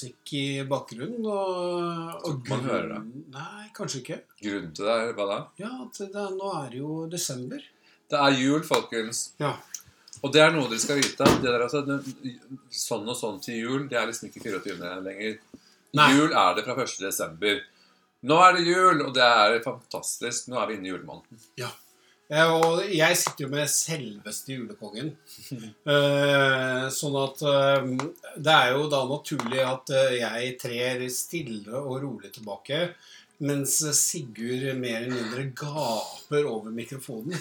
musikk i bakgrunnen. Og, og Man hører det. Nei, kanskje ikke. Grunnen til det er hva da? Ja, at det, nå er det jo desember. Det er jul, folkens. Ja. Og det er noe dere skal vite. Det der, altså, det, sånn og sånn til jul, det er liksom ikke 24. lenger. Nei. Jul er det fra 1. desember. Nå er det jul, og det er fantastisk. Nå er vi inne i julemåneden. Ja, og jeg sitter jo med selveste julekongen. Eh, sånn at eh, det er jo da naturlig at eh, jeg trer stille og rolig tilbake. Mens Sigurd mer eller mindre gaper over mikrofonen.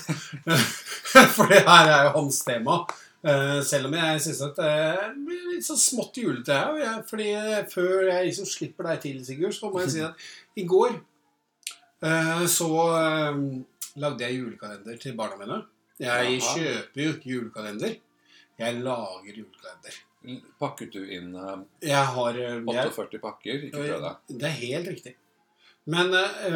For det her er jo hans tema. Eh, selv om jeg syns at det blir litt så smått julete. her. fordi eh, før jeg liksom slipper deg til, Sigurd, så må jeg si at i går eh, så eh, lagde jeg julekalender til barna mine. Jeg Aha. kjøper jo ikke julekalender. Jeg lager julekalender. Pakket du inn uh, Jeg har eh, jeg, 48 pakker? Ikke prøv deg. Det er helt riktig. Men eh,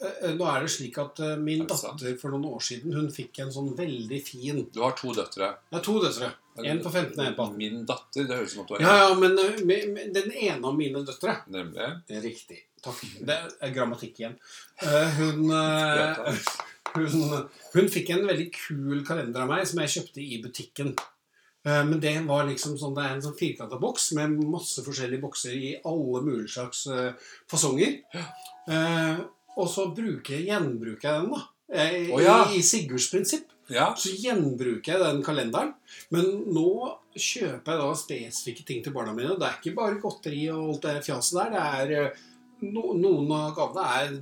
eh, nå er det slik at eh, min Er datter for noen år siden hun fikk en sånn veldig fin Du har to døtre. Ja, to døtre. En på 15 og en på 18. Min datter. Det høres ut som at du har Ja, ja, men eh, med den ene av mine døtre Nemlig. Riktig. Takk. Det er grammatikk igjen. Eh, hun, eh, hun, hun fikk en veldig kul kalender av meg som jeg kjøpte i butikken. Eh, Men det var liksom sånn, det er en sånn firkanta boks med masse forskjellige bokser i alle mulige slags fasonger. Og så bruker, gjenbruker jeg den, da. Jeg, oh, ja. I, Sigurds prinsipp. Ja. Så gjenbruker jeg den kalenderen. Men nå kjøper jeg da spesifikke ting til barna mine. Det er ikke bare godteri og alt det fjaset der. Det er no, Noen av gavene er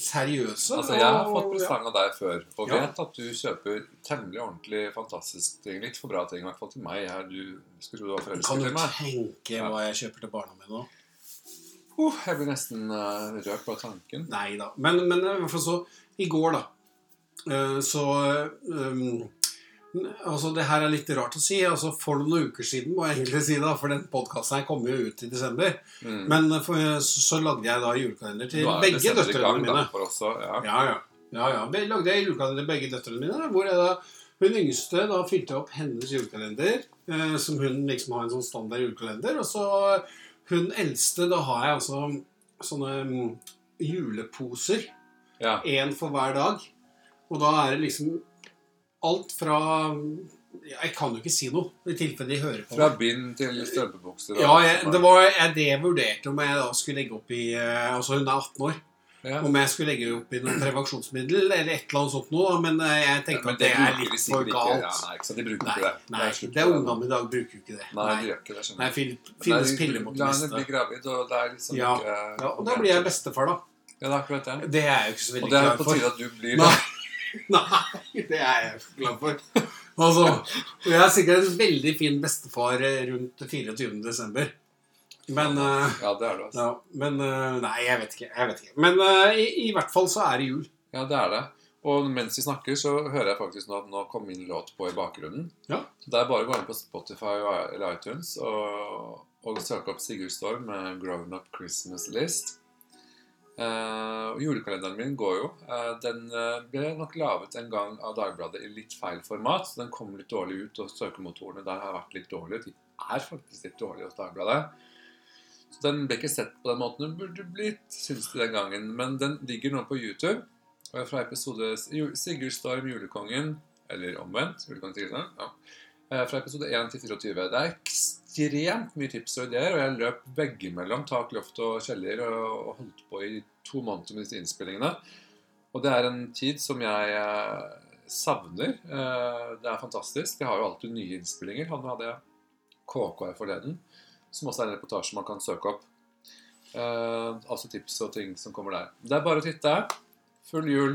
seriøse. Altså, jeg har fått presang av deg før, og Ja. vet at du kjøper temmelig ordentlig fantastisk ting. Litt for bra ting, i hvert fall til meg. Her, du skulle tro du var Kan forelsket du i meg. tenke Ja. hva jeg kjøper til barna mine nå? Uh, jeg blir nesten uh, rørt på tanken. Nei da. Men, men i hvert fall så I går, da, uh, så um, Altså, det her er litt rart å si. altså For noen uker siden, må jeg egentlig si da, for den podkasten kommer jo ut i desember. Mm. Men for, så, så lagde jeg da julekalender til begge døtrene mine. også, ja. Ja, ja. ja, ja. Lagde jeg julekalender til begge døtrene mine. Hvor jeg da, hun yngste da fylte opp hennes julekalender, eh, som hun liksom har en sånn standard julekalender. Og så hun eldste, da har jeg altså sånne um, juleposer. ja. For hver dag. Og da er det liksom alt fra Jeg kan jo ikke si noe, i tilfelle de hører på. Fra bind til strømpebukser. Ja, jeg, det var jeg det jeg vurderte om jeg da skulle legge opp i eh, Altså, hun er 18 år. ja. Om jeg skulle legge opp i noe prevensjonsmiddel eller et eller annet sånt noe. Men jeg jeg Ja, men det at det er litt for galt. Ja, nei, sant? De bruker Nei, det. nei, det er ungdom i dag bruker jo ikke det. Nei, de gjør ikke det. Nei, finnes piller mot det La henne bli meste. gravid, og det er liksom Ja, ikke Ja, og da blir jeg bestefar, da. Ja, det er akkurat det. Det er jeg jo ikke så veldig klar for. Og det er på tide at du blir Nei. Nei, det er jeg glad for. Altså, og jeg er sikkert en veldig fin bestefar eh, rundt 24. desember. Men uh, Ja, det er du, altså. ja, Men uh, Nei, jeg vet ikke. Jeg vet ikke. Men uh, i, i hvert fall så er det jul. Ja, det er det. Og mens vi snakker, så hører jeg faktisk nå at nå kom min låt på i bakgrunnen. Ja. Så det er bare å gå inn på Spotify eller iTunes og, og søke opp Sigurd Storm med 'Grown Up Christmas List'. Og julekalenderen min går jo. Uh, den eh, ble nok laget en gang av Dagbladet i litt feil format. Så den kom litt dårlig ut, og søkemotorene der har vært litt dårlige. De er faktisk litt dårlige hos Dagbladet. Så den ble ikke sett på den måten den burde blitt, syns de den gangen. Men den ligger nå på YouTube. Og fra episode Sigurd Storm, julekongen, eller omvendt, julekongen til Island, ja. Eh, fra episode 1 til 24. Det er ekstremt mye tips og ideer, og jeg løp veggimellom tak, loft og kjeller og, holdt på i to måneder med disse innspillingene. Og det er en tid som jeg eh, savner. Eh, det er fantastisk. Jeg har jo alltid nye innspillinger. Han hadde KK her forleden, som også er en reportasje man kan søke opp. Altså tips og ting som kommer der. Det er bare å titte. Full jul.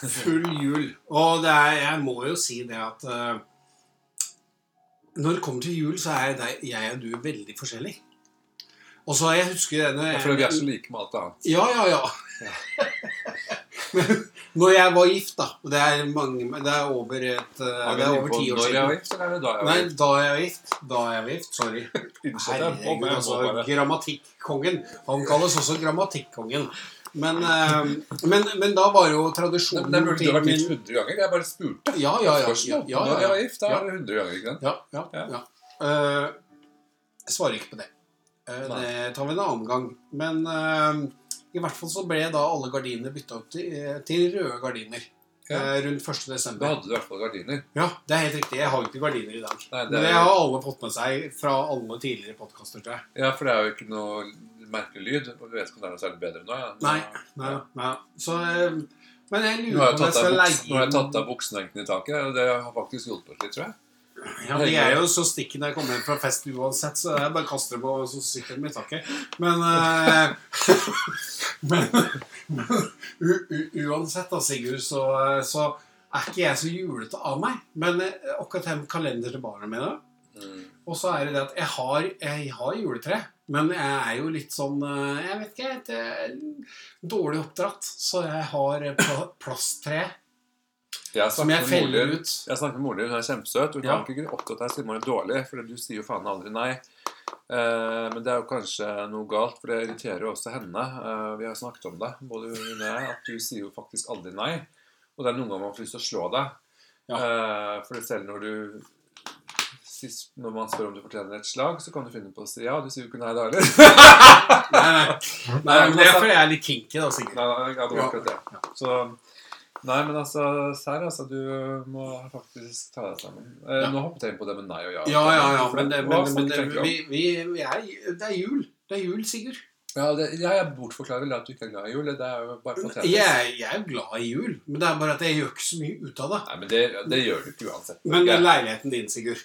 Full jul. Og er, jeg må jo si det at når det kommer til jul, så er deg- jeg og du veldig forskjellig. Og så jeg husker denne Ja, for vi er så like med alt annet. Ja, ja, ja. Men når jeg var gift, da og Det er, mange, det er over et eh, Det er over ti år Når jeg var siden. gift, eller er da jeg var gift? da jeg var gift. Da jeg var gift, Sorry. Herregud, altså. Grammatikkongen. Han kalles også grammatikkongen. Men, eh, men, men da var jo tradisjonen Det burde du vært gift 100 ganger. Jeg bare spurte. Ja, ja, ja. Ja, ja, Når jeg var gift, da er det 100 ganger. ikke sant? Ja, ja, Ja. Eh, jeg svarer ikke på det. Eh, Det tar vi en annen gang. Men i hvert fall så ble da alle gardiner bytta ut til, til røde gardiner. Ja. rundt 1. Da hadde du i hvert fall gardiner. Ja, det er helt riktig. Jeg har jo ikke gardiner i dag. Nei, Men det har alle fått med seg fra alle tidligere podkaster, tror jeg. Ja, for det er jo ikke noe merkelig lyd. Og du vet ikke om det er noe særlig bedre nå. Ja. Nei, nei, nei. Så, eh, men jeg lurer har på om jeg skal buks, nå har jeg tatt av bukselenken i taket, og det har faktisk hjulpet litt, tror jeg. Ja, De er jo så stikke når jeg kommer hjem fra fest uansett, så jeg bare kaster dem og så sitter de i taket. Men, uh, men, men uansett, da, Sigurd, så, så er ikke jeg så julete av meg. Men eh, akkurat den med kalender til barna mine Mm. Og så er det det at jeg har, jeg har juletre, men jeg er jo litt sånn eh, Jeg vet ikke, jeg er dårlig oppdratt, så jeg har eh, pla- plasttre Jeg som jeg feller ut. Jeg snakker med moren din, hun er kjempesøt. Hun Ja. kan ikke opptatt deg siden hun er dårlig, for du sier jo faen aldri nei. Eh, men det er jo kanskje noe galt, for det irriterer jo også henne. Eh, vi har snakket om det, både hun og jeg, at du sier jo faktisk aldri nei. Og det er noen ganger man får lyst til å slå deg. Ja. Eh, for selv når du sist, Når man spør om du fortjener et slag, så kan du finne på å si ja. Du sier jo ikke nei da heller. Nei, nei. nei men det er fordi jeg er litt kinky, da, Sigurd. Nei, nei, ja, det var akkurat det. Så Nei, men altså, serr, altså, du må faktisk ta deg sammen. Eh, Ja. Nå hoppet jeg inn på det med nei og ja. Ja, ja, ja, men, det, men, men det, vi, vi, vi er, det er jul. Det er jul, Sigurd. Ja, det, jeg bortforklarer vel at du ikke er glad i jul. Det er jo bare patetisk. Jeg, jeg er glad i jul, men det er bare at jeg gjør ikke så mye ut av det. Nei, men det, det gjør du ikke uansett. Men den leiligheten din, Sigurd.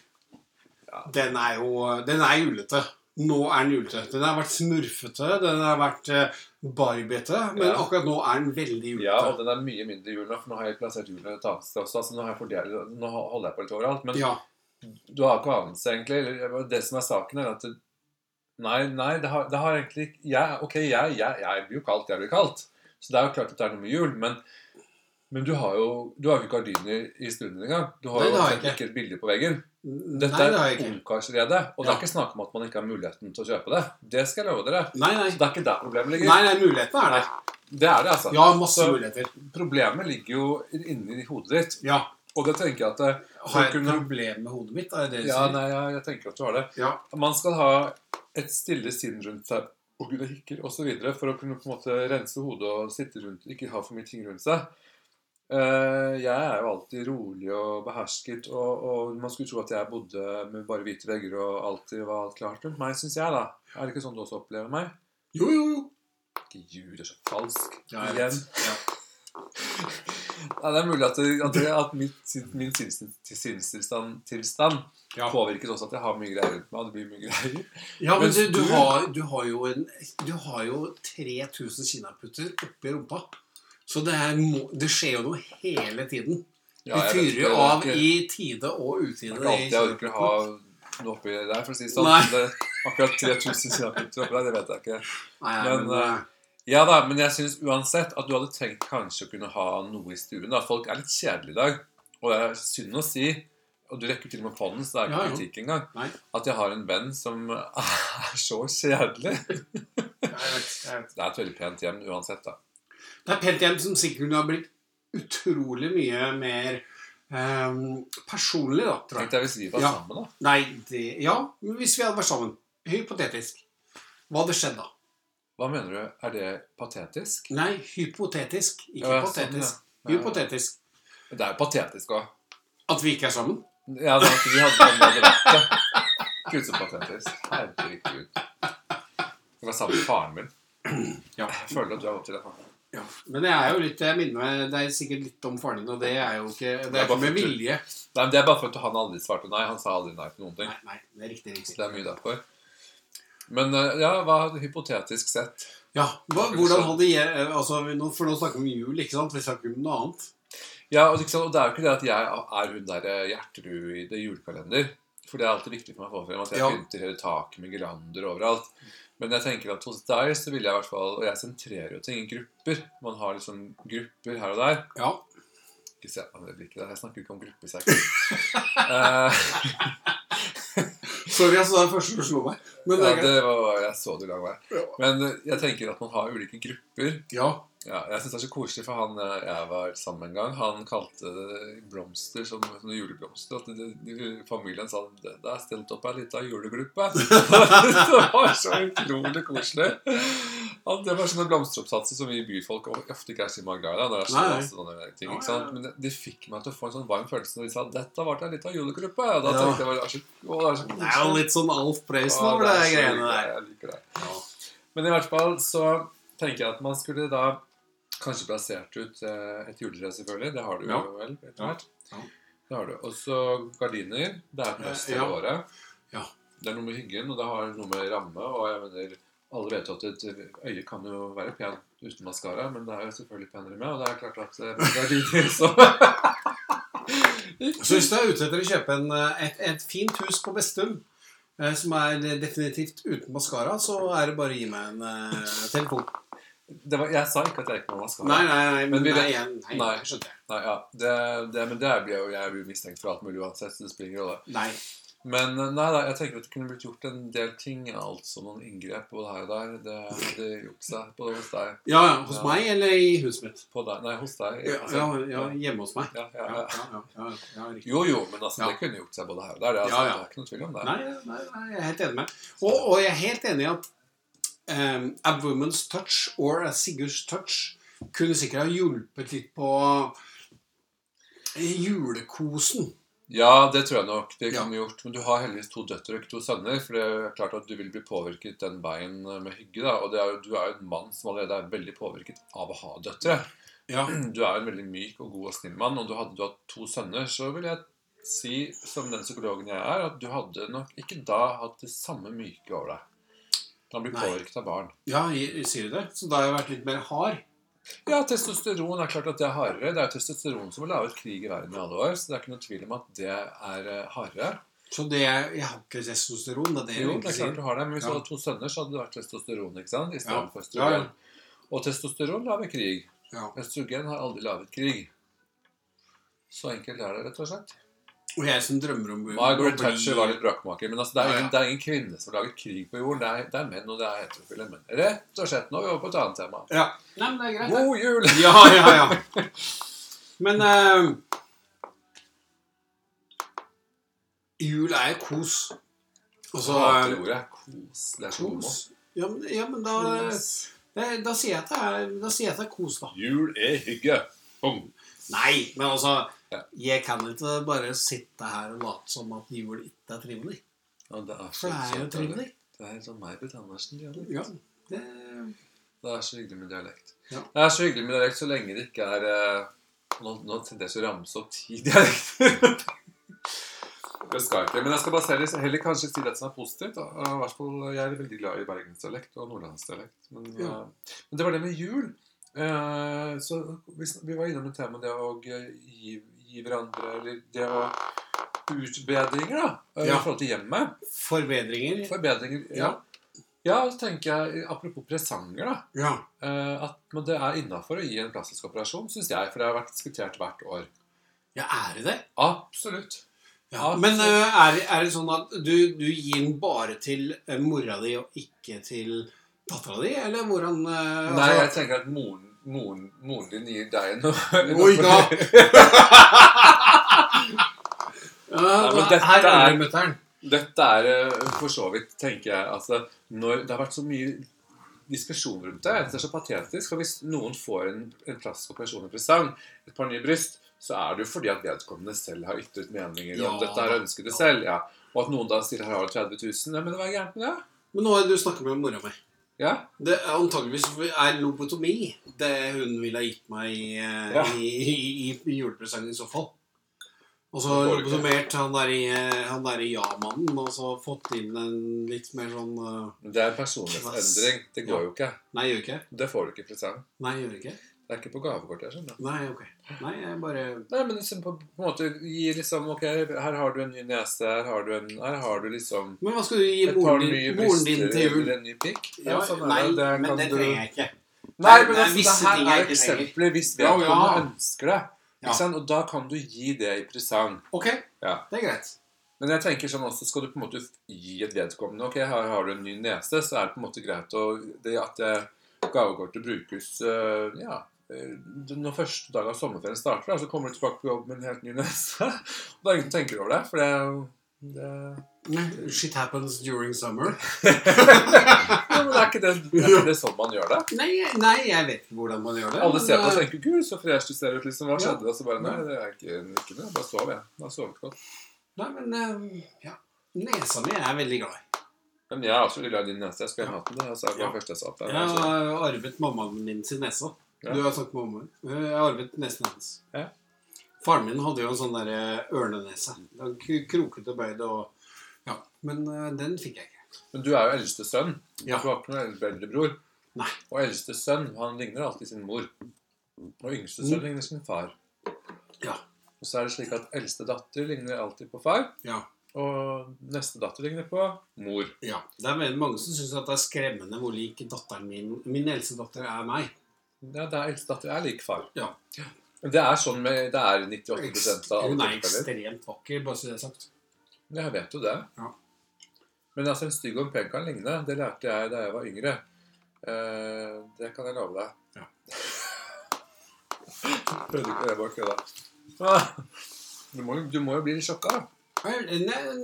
Den er jo Den er julete. Nå er den julete. Den har vært smurfete, den har vært uh, barbiete, men Ja. akkurat nå er den veldig julete. Ja, og den er mye mindre jul nå, for nå har jeg plassert julen et annet sted også. Altså, nå, har jeg fordelt, nå holder jeg på litt overalt. Men Ja. du har ikke anelse, egentlig. Det som er saken, er at det, Nei, nei, det har, det har egentlig jeg, Ok, jeg, jeg, jeg blir jo kaldt, jeg blir kaldt. Så det er jo klart at det er noe med jul, men men du har jo du har ikke gardiner i stuen engang. Du har Nei, jo det har jeg ikke. ikke. et bilde på veggen. Dette Nei, det har er jeg ikke. ungkarsrede, og det Ja. er ikke snakk om at man ikke har muligheten til å kjøpe det. Det skal jeg love dere. Nei, nei. Så det er ikke der problemet ligger. Nei, nei, mulighetene er der. Det er det, altså. Ja, masse Så- muligheter. Problemet ligger jo inni hodet ditt. Ja. Og det tenker jeg at det, Har jeg et kunne- problem med hodet mitt? Er det det du Ja, sier? nei, ja, jeg tenker at du har det. Ja. Man skal ha et stille sinn rundt seg og kunne hikker osv. for å kunne på en måte rense hodet og sitte rundt, ikke ha for mye ting rundt seg. Eh, jeg er jo alltid rolig og behersket, og, og man skulle tro at jeg bodde med bare hvite vegger og alltid var alt klart rundt meg, syns jeg, da. Er det ikke sånn du også opplever meg? Jo, jo, jo. Ikke ljug, det er så falsk. Ja, Igjen. Ja. Nei, det er mulig at, at, at mitt, min sinns- sinnstilstand tilstand Ja. påvirket også at jeg har mye greier rundt meg. og Det blir mye greier. Ja, men du, du, du- har, du har jo en Du har jo 3000 kinaputter oppi rumpa. Så det, her, det skjer jo noe hele tiden. Ja, Du fyrer jo av ikke- i tide og Det utide. er ikke alltid jeg orker å ha noe oppi der, for å si det sånn. Det, akkurat 3000 kilometer oppi der, det vet jeg ikke. Nei, Men, men, eh, Ja da, men jeg syns uansett at du hadde tenkt kanskje å kunne ha noe i stuen. da. Folk er litt kjedelige i dag. Og det er synd å si, og du rekker til og med fonden hånden, så det er ikke Ja, kritikk engang, Nei. at jeg har en venn som er så kjedelig. Det er et veldig pent hjem uansett, da. Det er pent hjem som sikkert kunne ha blitt utrolig mye mer um, personlig, da, tror jeg. Tenkte jeg hvis vi var Ja. sammen, da. Nei, det, ja, hvis vi hadde vært sammen. Hypotetisk. Hva hadde skjedd da? Hva mener du? Er det patetisk? Nei, hypotetisk. Ikke Ja, sånn, patetisk. ja. Hypotetisk. Det er jo patetisk òg. At vi ikke er sammen? Ja, at vi hadde det. Gud, så patetisk. Herregud. Det var sammen med faren min. Ja. Jeg føler at du er opp til det. Ja. Men det er jo litt jeg minner meg, Det er sikkert litt om faren din, og det er jo ikke Det Det er ikke med vilje. Nei, men Det er bare for at han aldri svarte nei. Han sa aldri nei til noen ting. Nei, nei, det er riktig. Så riktig. det er mye derfor. Men eh, ja, hva hypotetisk sett? Ja, hva, Hvordan hadde jeg altså, For nå snakker vi om jul, ikke sant? Vi snakker om noe annet. Ja, og, og det er jo ikke det at jeg er hun der eh, Gjertrud i det julekalender. For det er alltid viktig for meg å få frem at jeg Ja. pynter hele taket med girlander overalt. Men jeg tenker at hos deg så vil jeg i hvert fall Og jeg sentrerer jo ting i grupper. Man har liksom grupper her og der. Ja. Ikke se på det blikket der. Jeg snakker ikke om Sorry, jeg ikke. Eh, Sorry, altså, det er første du slo meg. Men det ja, det var Jeg så du lang vei. Ja. Men jeg tenker at man har ulike grupper. Ja. Ja, jeg synes det er så koselig, for han eh, jeg var sammen med en gang, han kalte det blomster som sånne juleblomster. At de, de, familien sa det det er stilt opp ei lita julegruppe. det var så utrolig koselig. At det var sånne blomsteroppsatser som vi byfolk ofte ikke er så glad i. når det er sånne ting, ikke sant? Men det, det fikk meg til å få en sånn varm følelse når de sa dette ble ei lita julegruppe. Og da tenkte jeg bare, så, å, det er så Det er jo litt sånn Alf Prøysen over det er greiene der. Jeg liker det. Ja. Men i hvert fall så tenker jeg at man skulle da kanskje plassert ut eh, et juletre, selvfølgelig. Det har du jo vel etter Ja. hvert. Ja. Det har du. Og så gardiner. Det er høst Ja. hele året. Ja. Det er noe med hyggen, og det har noe med ramme. Og jeg mener, alle vet at et øye kan jo være pen uten maskara, men det er jo selvfølgelig penere med. Og det er klart at eh, gardiner så Så hvis du er ute etter å kjøpe en, eh, et, et fint hus på Bestum, eh, som er definitivt uten maskara, så er det bare å gi meg en uh, telefon. Det var, Jeg sa ikke at jeg ikke ha maskara. Nei, nei, nei. Men vi nei, jeg- nei, Nei. jeg skjønner. Nei, ja, det, det, men det blir jo jeg blir mistenkt for alt mulig uansett, så det spiller ingen rolle. Nei. Men eh, nei da, jeg tenker at det kunne blitt gjort en del ting, altså noen inngrep på det her og der. Det hadde gjort seg både hos deg Ja, ja. Hos Ja. meg eller i huset mitt? på deg, Nei, hos deg. Ja, ja, ja hjemme hos meg. Ja, ja, Ja, ja. ja, ja, ja, ja. Jo, jo, men altså, det kunne gjort seg både her og der. Det, altså, Ja, ja. det er ikke noe tvil om det. Nei, nei, nei, jeg er helt enig med Og, og jeg er helt enig i at um, A Woman's Touch or A Sigurds Touch kunne sikkert ha hjulpet litt på julekosen. Ja, det tror jeg nok det Ja. gjort. Men du har heldigvis to døtre og ikke to sønner. For det er klart at du vil bli påvirket den veien med hygge. da, Og det er jo, du er jo en mann som allerede er veldig påvirket av å ha døtre. Ja. Du er en veldig myk og god og snill mann, og du hadde du hatt to sønner, så vil jeg si, som den psykologen jeg er, at du hadde nok ikke da hatt det samme myke over deg. Han blir påvirket av barn. ja, sier du det? Så da har jeg vært litt mer hard? Ja, testosteron er klart at det er hardere. Det er testosteron som har laget krig i verden i alle år, så det er ikke noe tvil om at det er eh, hardere. Så det er, jeg har ikke testosteron? Det er det Jo, det er klart du har det, men hvis Ja. du hadde to sønner, så hadde det vært testosteron, ikke sant? I stedet Ja. for Ja, østrogen. ja. Og testosteron lager krig. Østrogen har aldri laget krig. Så enkelt er det, rett og slett. Og jeg som drømmer om Margaret Thatcher var litt bråkmaker, men altså, det, er Ja, ja. ingen, det er ingen kvinne som har laget krig på jorden. Det er, det er menn, og det er heterofile menn. Rett og slett. Nå er vi over på et annet tema. Ja. Nei, men det er greit. God jul! Ja, ja, ja. Men uh, Jul er kos. Og så Så hater eh, ordet. Kos. Det er så. Kos. Ja, men, ja, men da, det, da sier jeg at det er, da sier jeg at det er kos, da. Jul er hygge. Bong. Nei, men altså Ja. Jeg kan ikke bare sitte her og late som at jul ikke er trivelig. Ja, det er så For det er jo trivelig. Det er sånn May-Britt Andersen-dialekt. Ja, det, Det er så hyggelig med dialekt. Ja. Det er så hyggelig med dialekt så lenge det ikke er eh, Nå, nå tenderer jeg til å ramse opp ti dialekter. det skal jeg ikke. Men jeg skal bare heller, heller kanskje si det som er positivt. Da. I hvert fall, Jeg er veldig glad i bergensdialekt og nordlandsdialekt. Men, Ja. eh, men det var det med jul. Eh, så vi, var innom et tema det å gi, gi hverandre Eller det å Utbedringer, da. Ja. I forhold til hjemmet. forbedringer. Forbedringer. Ja. ja, så tenker jeg, apropos presanger, da. Ja. Eh, at men det er innafor å gi en plastisk operasjon, syns jeg. For det har vært diskutert hvert år. ja, er det det? Absolutt. Ja, men eh, er, er det sånn at du, du gir den bare til eh, mora di og ikke til dattera di, eller hvordan altså? Nei, jeg tenker at moren, moren, moren din gir deg noe. Oi, da. ja, men dette Her er er- det mutter'n. Dette er eh, for så vidt, tenker jeg altså, når Det har vært så mye diskusjon rundt det. Det er så patetisk. Og hvis noen får en, en plastisk presang, et par nye bryst, så er det jo fordi at vedkommende selv har ytret meninger om Ja, dette her ønsket det selv. ja. Og at noen da sier her har du 30 000. Ja, men det var gærent med det. Men nå har du snakket med mora mi. Ja. Det er antageligvis er lobotomi det hun ville ha gitt meg eh, Ja. i, i, i, i julepresangen i så fall. Og så lobotomert han der i, eh, han der i ja-mannen, og så fått inn en litt mer sånn uh, Det er en personlighetsendring. Det går Ja. jo ikke. Nei, gjør ikke. Det får du ikke i presang. Nei, gjør ikke. Det er ikke på gavekort. jeg skjønner. Nei, ok. Nei, jeg bare Nei, men liksom på, på en måte gi liksom Ok, her har du en ny nese. Her har du, en, her har du liksom Men hva skal du gi moren din, moren din til jul? en ny pikk. Ja, sånn nei, det. Det men det trenger jeg ikke. Nei, Det men altså, det ting her er eksempler hvis Ja, vedkommende ja. ønsker det. Ja. Ikke sant? Og da kan du gi det i presang. Ok, Ja. det er greit. Men jeg tenker sånn også, skal du på en måte gi et vedkommende Ok, her har du en ny nese, så er det på en måte greit å det at gavekortet brukes uh, ja, eh, når første dag av sommerferien starter, da, så kommer du tilbake på jobb med en helt ny nese. Og det er ingen som tenker over det, for det, det Shit happens during summer. ja, men det er ikke det, det, er ikke det sånn man gjør det. Nei, nei, jeg vet ikke hvordan man gjør det. Alle ser på og tenker 'Gud, så fresh du ser ut', liksom. Hva Ja. skjedde? Og så bare Nei, det er ikke, ikke det. Jeg bare sov, jeg. Da har sovet godt. eh, Nei, men eh, ja. Nesa mi er jeg veldig glad i. Men jeg er også veldig glad i din nese. Jeg skulle gjerne hatt den. Altså, var Ja. første jeg. Jeg har arvet mammaen min sin nese. Ja. Du har sagt mamma. Jeg har arvet nesen hennes. Ja. Faren min hadde jo en sånn der eh, ørnenese. Den k- Kroket og bøyd og Ja. Men uh, den fikk jeg ikke. Men du er jo eldste sønn. Ja. Du har ikke noen eldre eldre bror. Nei. Og eldste sønn han ligner alltid sin mor. Og yngste sønn ligner sin far. Ja. Og så er det slik at eldste datter ligner alltid på far. Ja. Og neste datter ligner på mor. ja. Det er mange som syns det er skremmende hvor lik datteren min Min eldste datter er meg. Ja, det er eldstedatter er lik far. Ja. Det er sånn med Det er 98 av Hun er ekstremt vakker, bare så det er sagt. Jeg vet jo det. Ja. Men altså, en stygg og en pen kan ligne. Det lærte jeg da jeg var yngre. Eh, det kan jeg love deg. Ja. Prøvde ikke det, bare kødda. Ah, Du må, du må jo bli litt sjokka. Nei,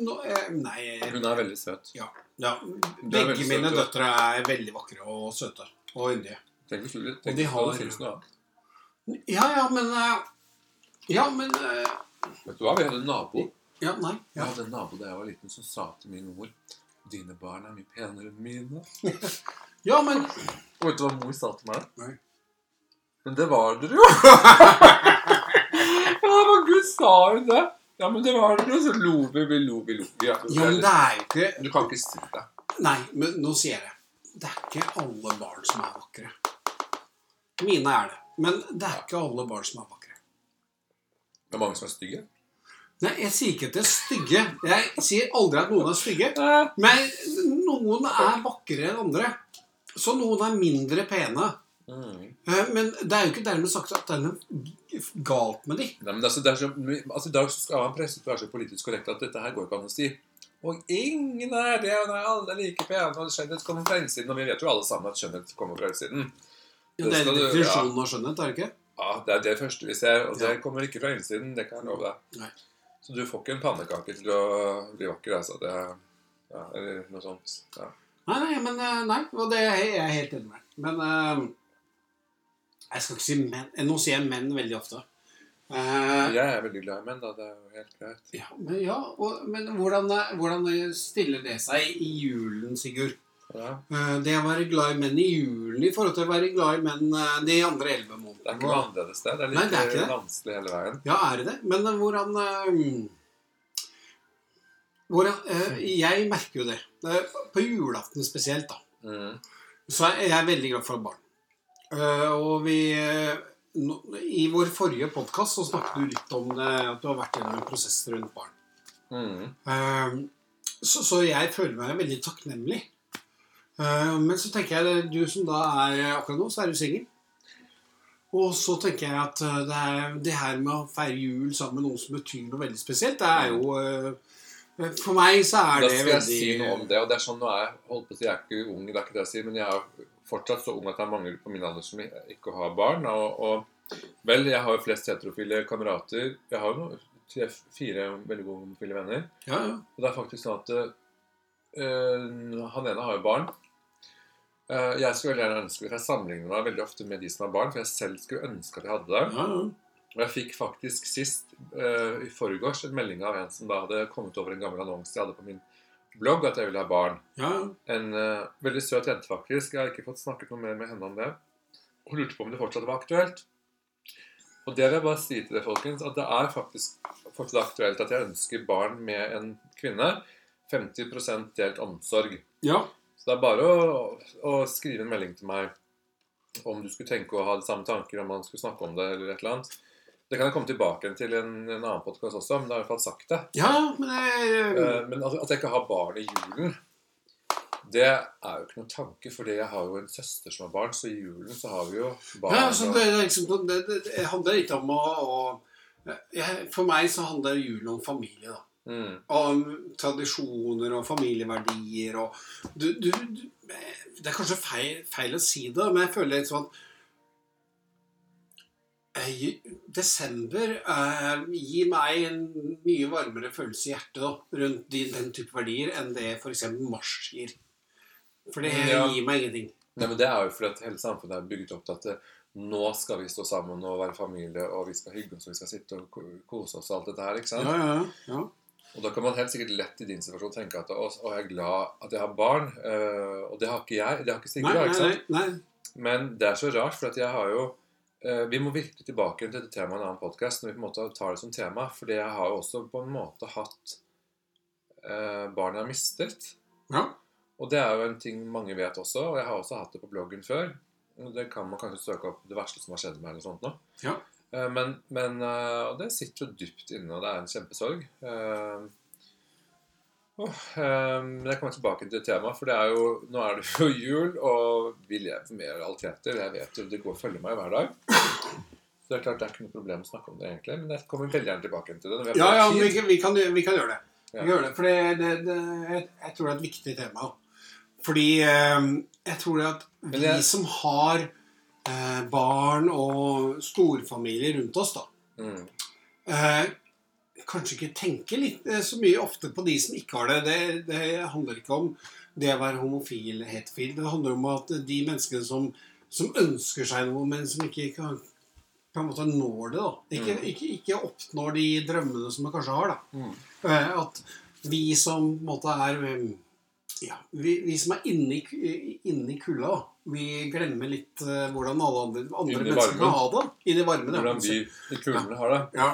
nå- eh, nei Hun er veldig søt. Ja. ja. Begge veldig mine søt, døtre er veldig vakre og søte. Og yndige. Tenk du Og tenk de hvis du har-. Ja, ja, men eh, Ja, men eh, Vet du hva, vi hadde en nabo. Ja, nei. Jeg Ja. hadde en nabo da jeg var liten som sa til min mor Dine barn er mye penere enn mine. ja, men Og vet du hva mor sa til meg? Nei. Men det var dere jo! ja, men gud, sa hun det? Ja, men det var dere jo. Så lo vi, vi lo, vi lo. Ja, Ja, men det er ikke Du kan ikke si det. Nei, men nå sier jeg det. Det er ikke alle barn som er vakre. Mine er det. Men det er ikke alle barn som er vakre. Det er mange som er stygge. Nei, jeg sier ikke at de er stygge. Jeg sier aldri at noen er stygge. Men noen er vakrere enn andre. Så noen er mindre pene. Mm. Eh, Men det er jo ikke dermed sagt at det er noe galt med de. Nei, men altså, det er så, altså, I dag så skal han presset være så politisk korrekt at dette her går ikke an å si. Og ingen er det, og nei, alle er like pene, og skjønnhet kommer fra innsiden. Og vi vet jo alle sammen at skjønnhet kommer fra utsiden. Ja, det er en definisjon av skjønnhet, er det ikke? Ja, Det er det første vi ser, og det kommer ikke fra innsiden. Det kan jeg love deg. Nei. Så du får ikke en pannekake til å bli vakker, altså. Det, ja, eller noe sånt. Ja. Nei, nei, men eh, nei, og det er jeg helt enig med. Men eh, jeg skal ikke si menn. eh, Nå sier jeg menn veldig ofte. Jeg er veldig glad i menn, da. Det er jo helt greit. ja, men, ja, og, men hvordan, hvordan stiller det seg i julen, Sigurd? Ja. Eh, det å være glad i menn i julen i forhold til å være glad i menn eh, de andre elleve Det er ikke månedene. noe annerledes, det. Det er Nei, det er ikke det. vanskelig hele veien. Ja, er det det? Men eh, hvordan eh, hvordan, eh, Jeg merker jo det. Eh, på julaften spesielt, da. Mm. Så er jeg veldig glad for barn. Eh, og vi eh, I vår forrige podkast så snakket du litt om det, at du har vært gjennom en prosess rundt barn. Mm. Eh, så, så jeg føler meg veldig takknemlig. Eh, men så tenker jeg du som da er akkurat nå, så er du singel. Og så tenker jeg at eh, det, er, det her med å feire jul sammen med noen som betyr noe veldig spesielt, det er jo eh, For meg så er det veldig Da skal jeg veldig si noe om det. og det er sånn, nå er Jeg holdt på å si, jeg er ikke ung, det er ikke det jeg sier, men jeg er fortsatt så ung at det er mange på min alder som ikke har barn. Og, og vel, jeg har jo flest heterofile kamerater. Jeg har jo noen- tre, fire veldig gode homofile venner. Ja, ja. Og det er faktisk sånn at han ene har jo barn. Eh, jeg skulle veldig gjerne ønske for Jeg sammenligner meg veldig ofte med de som har barn, for jeg selv skulle ønske at jeg hadde det. ja, ja. Og jeg fikk faktisk sist, uh, i forgårs, en melding av en som da hadde kommet over en gammel annonse jeg hadde på min blogg, at jeg ville ha barn. ja, ja. En uh, veldig søt jente, faktisk. Jeg har ikke fått snakket noe mer med henne om det. Hun lurte på om det fortsatt var aktuelt. Og det vil jeg bare si til dere, folkens, at det er faktisk fortsatt aktuelt at jeg ønsker barn med en kvinne. 50% delt omsorg. ja. Så det er bare å, å skrive en melding til meg om du skulle tenke å ha de samme tanker, om man skulle snakke om det, eller et eller annet. Det kan jeg komme tilbake til en, en annen podkast også, men da har jeg i hvert fall sagt det. ja men jeg, Eh, Men at, at jeg ikke har barn i julen, det er jo ikke noen tanke. fordi jeg har jo en søster som har barn, så i julen så har vi jo barn. Ja, så det, liksom, det, det, det handler ikke om å, å jeg, For meg så handler julen om familie, da. Mm. Av tradisjoner og familieverdier og du, du, du, Det er kanskje feil, feil å si det, men jeg føler litt sånn eh, Desember eh, gir meg en mye varmere følelse i hjertet da, rundt de, den type verdier enn det f.eks. mars gir. For det Ja. gir meg ingenting. Nei, men Det er jo fordi at hele samfunnet er bygget opp til at det, nå skal vi stå sammen og være familie, og vi skal hygge oss og vi skal sitte og kose oss og alt dette her. ikke sant? Ja, ja, ja. Og da kan man helt sikkert lett i din situasjon tenke at å, å, jeg er glad at jeg har barn. eh, og det har ikke jeg. Det har ikke Nei, Sigrid. nei, ikke sant? nei, nei. Men det er så rart, for at jeg har jo eh, Vi må virkelig tilbake til dette temaet i en annen podkast når vi på en måte tar det som tema. Fordi jeg har jo også på en måte hatt eh, barn jeg har mistet. Ja. Og det er jo en ting mange vet også, og jeg har også hatt det på bloggen før. Det kan man kanskje søke opp det verste som har skjedd meg, eller sånt nå. Ja. Eh, Men, men eh, Og det sitter jo dypt inne, og det er en kjempesorg. Oh, Men jeg kommer tilbake til temaet, for det er jo, nå er det jo jul, og vi lever med realiteter. Jeg vet jo, Det går følger meg hver dag. Så det er klart det er ikke noe problem å snakke om det, egentlig. Men jeg kommer veldig gjerne tilbake til det. Ja, ja, vi, kan- vi, kan, vi kan gjøre det. Vi kan gjøre det, For det, det, det, jeg, jeg tror det er et viktig tema. Fordi jeg tror at vi som har eh, barn og storfamilier rundt oss, da Mm. eh, Kanskje ikke tenke litt eh, så mye ofte på de som ikke har det. det. Det handler ikke om det å være homofil hetfil heterofil. Det handler om at de menneskene som, som ønsker seg noe, men som ikke kan, på en måte når det. da. Ikke, Mm. ikke, ikke oppnår de drømmene som man kanskje har. da. Mm. Eh, At vi som på en måte er eh, ja, vi, vi som er inne i, ku- kulda, da. Vi glemmer litt eh, hvordan alle andre, andre mennesker kan ha det. I det varme. Hvordan vi i kulene har det. Ja,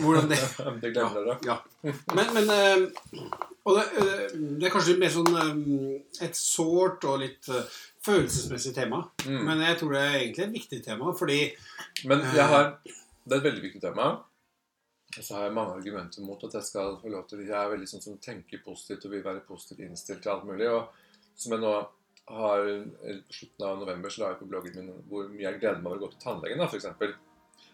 hvordan det Det glemmer dere. ja. Men, men eh, Og det, eh, det er kanskje mer sånn et sårt og litt følelsesmessig tema. Mm. Men jeg tror det er egentlig et viktig tema, fordi Men jeg har Det er et veldig viktig tema. Og så har jeg mange argumenter mot at jeg skal få lov til Jeg er veldig sånn som tenker positivt og vil være positivt innstilt til alt mulig. Og som jeg nå har eh, På slutten av november så la jeg på bloggen min hvor mye jeg gleder meg over å gå til tannlegen, da, for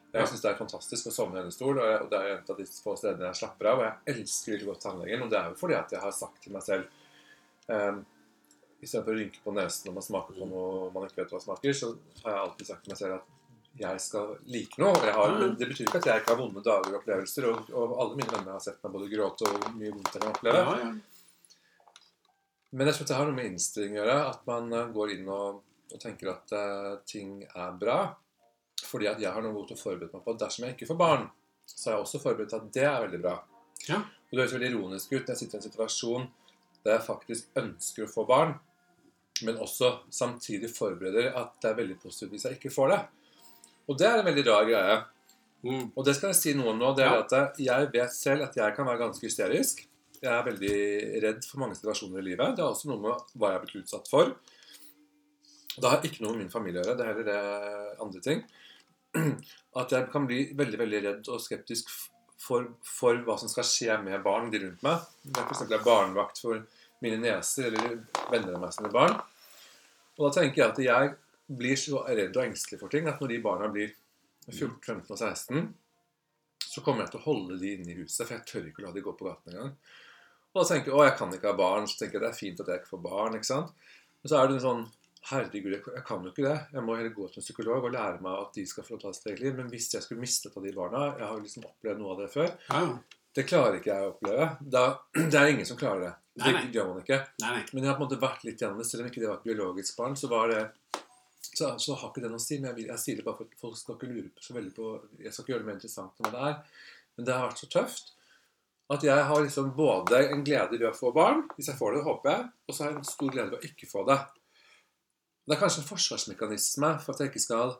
Ja. Jeg syns det er fantastisk å sovne i en stol, og, og det er en av de få stedene jeg slapper av. Og jeg elsker å gå til tannlegen, og det er jo fordi at jeg har sagt til meg selv um, Istedenfor å rynke på nesen når man smaker på noe man ikke vet hva smaker, så har jeg alltid sagt til meg selv at jeg skal like noe. har, det betyr ikke at jeg ikke har vonde dager og opplevelser. Og, og alle mine venner har sett meg både gråte og mye vondt jeg kan oppleve. ja, ja. Men jeg tror det har noe med innstilling å gjøre. At man eh, går inn og, og tenker at uh, ting er bra. Fordi at jeg har noe godt å forberede meg på. Dersom jeg ikke får barn, så har jeg også forberedt at det er veldig bra. Ja. Og det høres veldig ironisk ut når jeg sitter i en situasjon der jeg faktisk ønsker å få barn, men også samtidig forbereder at det er veldig positivt hvis jeg ikke får det. Og det er en veldig rar greie. Mm. Og det skal jeg si noe om nå. Det er Ja. at jeg vet selv at jeg kan være ganske hysterisk. Jeg er veldig redd for mange situasjoner i livet. Det har også noe med hva jeg har blitt utsatt for. Det har ikke noe med min familie å gjøre. Det er heller det andre ting. At jeg kan bli veldig veldig redd og skeptisk for, for hva som skal skje med barn de rundt meg. Når jeg f.eks. er barnevakt for mine nieser eller venner av meg sine barn. Og da tenker jeg at jeg blir så redd og engstelig for ting at når de barna blir 14, 15 og 16, så kommer jeg til å holde de inne i huset, for jeg tør ikke å la de gå på gaten engang. Og da tenker jeg å, jeg kan ikke ha barn, så tenker jeg det er fint at jeg ikke får barn. ikke sant? Men så er det en sånn Herregud, jeg kan jo ikke det. Jeg må heller gå til en psykolog og lære meg at de skal få ta sitt eget liv. Men hvis jeg skulle mistet av de barna Jeg har liksom opplevd noe av det før. ja. Det klarer ikke jeg å oppleve. Da, det er ingen som klarer det. Nei, Det gjør man ikke. Nei, nei. Men jeg har på en måte vært litt gjennom det. Selv om ikke det var et biologisk barn, så var det så, så har ikke det noe å si. Men jeg, vil, jeg sier det bare for at folk skal ikke lure så veldig på Jeg skal ikke gjøre det mer interessant enn det er. Men det har vært så tøft at jeg har liksom både en glede ved å få barn, hvis jeg får det, håper jeg, og så har jeg en stor glede ved å ikke få det. Det er kanskje en forsvarsmekanisme for at jeg ikke skal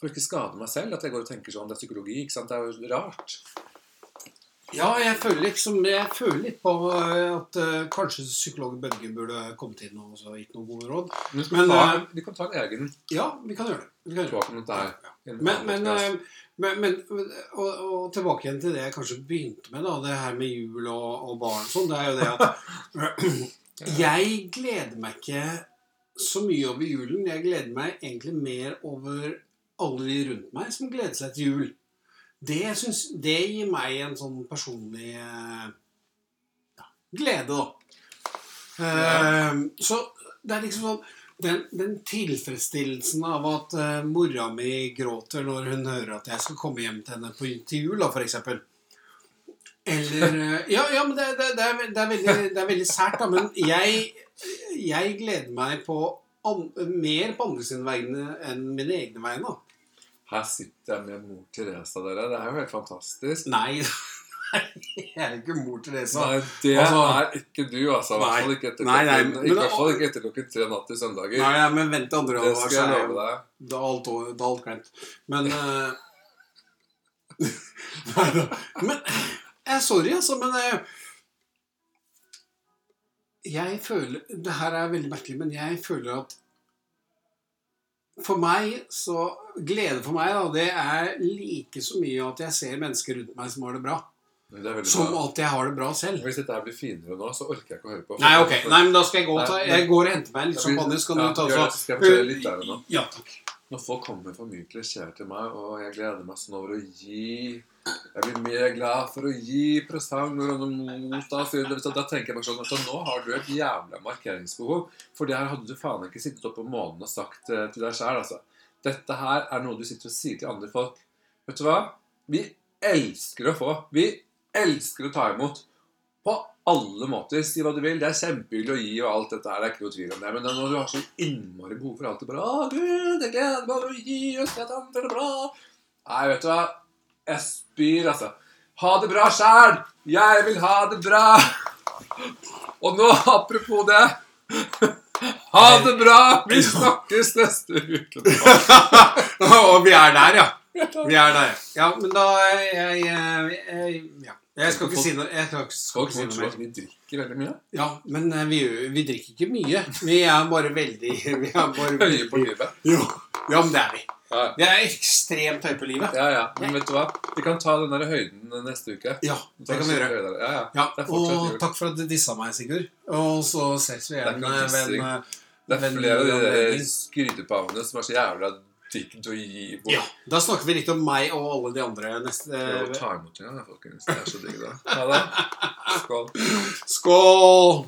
for ikke skade meg selv. At jeg går og tenker sånn Det er psykologi. ikke sant? Det er jo rart. Ja, jeg føler, liksom, jeg føler litt på eh, at uh, kanskje psykolog Bødge burde kommet inn og gitt noen gode råd. Men, vi, Men, kan ta, uh, vi kan ta en egen Ja, vi kan gjøre det. Vi kan gjøre det. Men, men, podcast. Eh, men, men og, og tilbake igjen til det jeg kanskje begynte med, da, det her med jul og, og barn og sånn, det er jo det at Jeg gleder meg ikke så mye over julen. Jeg gleder meg egentlig mer over alle de rundt meg som gleder seg til jul. Det, synes, det gir meg en sånn personlig ja, glede, da. Eh, så det er liksom sånn den, den tilfredsstillelsen av at uh, mora mi gråter når hun hører at jeg skal komme hjem til henne på intervju, da, for eksempel. Eller uh, Ja, ja men det, det, det, er, det, er veldig, det er veldig sært, da. Men jeg, jeg gleder meg på an, mer på andre sine vegne enn mine egne vegne. Her sitter jeg med mor Teresa, dere. Det er jo helt fantastisk. Nei, jeg er ikke mor Teresa. Nei, det Altså- er ikke du, altså. I hvert fall ikke etter Nei, nei, klokken, men ikke, ikke etter klokken tre natt til søndager. Nei, nei, men vent til andre det skal jeg love deg. det er alt, det er alt glemt. Men eh, Nei da. Men jeg, Sorry, altså, men eh, Jeg føler Det her er veldig merkelig, men jeg føler at For meg så Glede for meg, da, det er like så mye at jeg ser mennesker rundt meg som har det bra, Som bra. at jeg har det bra selv. Hvis dette blir finere nå, så orker jeg ikke å høre på. Nei, ok. Nei, men da skal jeg gå ta Jeg går og henter meg litt champagne, så kan ja, du ta så skal jeg fortelle litt der nå. Ja, takk. Når folk kommer med for mye klisjeer til meg, og jeg gleder meg sånn over å gi Jeg blir mer glad for å gi presanger og så da tenker jeg bare sånn at nå har du et jævla markeringsbehov. For det her hadde du faen ikke sittet oppe på månen og sagt eh, til deg sjæl, altså. Dette her er noe du sitter og sier til andre folk. Vet du hva? Vi elsker å få. Vi elsker å ta imot. På alle måter. Si hva du vil. Det er kjempehyggelig å gi og alt dette her. Det er ikke noe tvil om det. Men når du har så innmari behov for alt det bare Å, Gud, jeg gleder meg til å gi oss et annet bra. Nei, vet du hva? Jeg spyr, altså. Ha det bra sjæl! Jeg vil ha det bra! Og nå, apropos det Ha det bra! Vi snakkes neste uke. Og vi er der, ja. Vi er der. Ja, men da jeg, jeg, jeg, ja. Jeg skal ikke si noe, jeg skal skal ikke si noe mer. vi drikker veldig mye. Ja, men eh, vi, vi drikker ikke mye. Vi er bare veldig Vi er bare Høye på livet. Jo. Ja, men det er vi. Ja, Vi er ekstremt høye på livet. ja. ja. Men vet du hva? Vi kan ta den der høyden neste uke. Ja, det kan vi gjøre. Ja, ja. Ja, og jul. takk for at du dissa meg, Sigurd. Og så ses vi igjen eh, ved en eh, Det er ved en flere av de skrytepavene som er så jævla å gi bort. Ja, Da snakker vi litt om meg og alle de andre neste Prøv å ta imot igjen, folkens. Det er så digg, det. Ha det. Skål. Skål!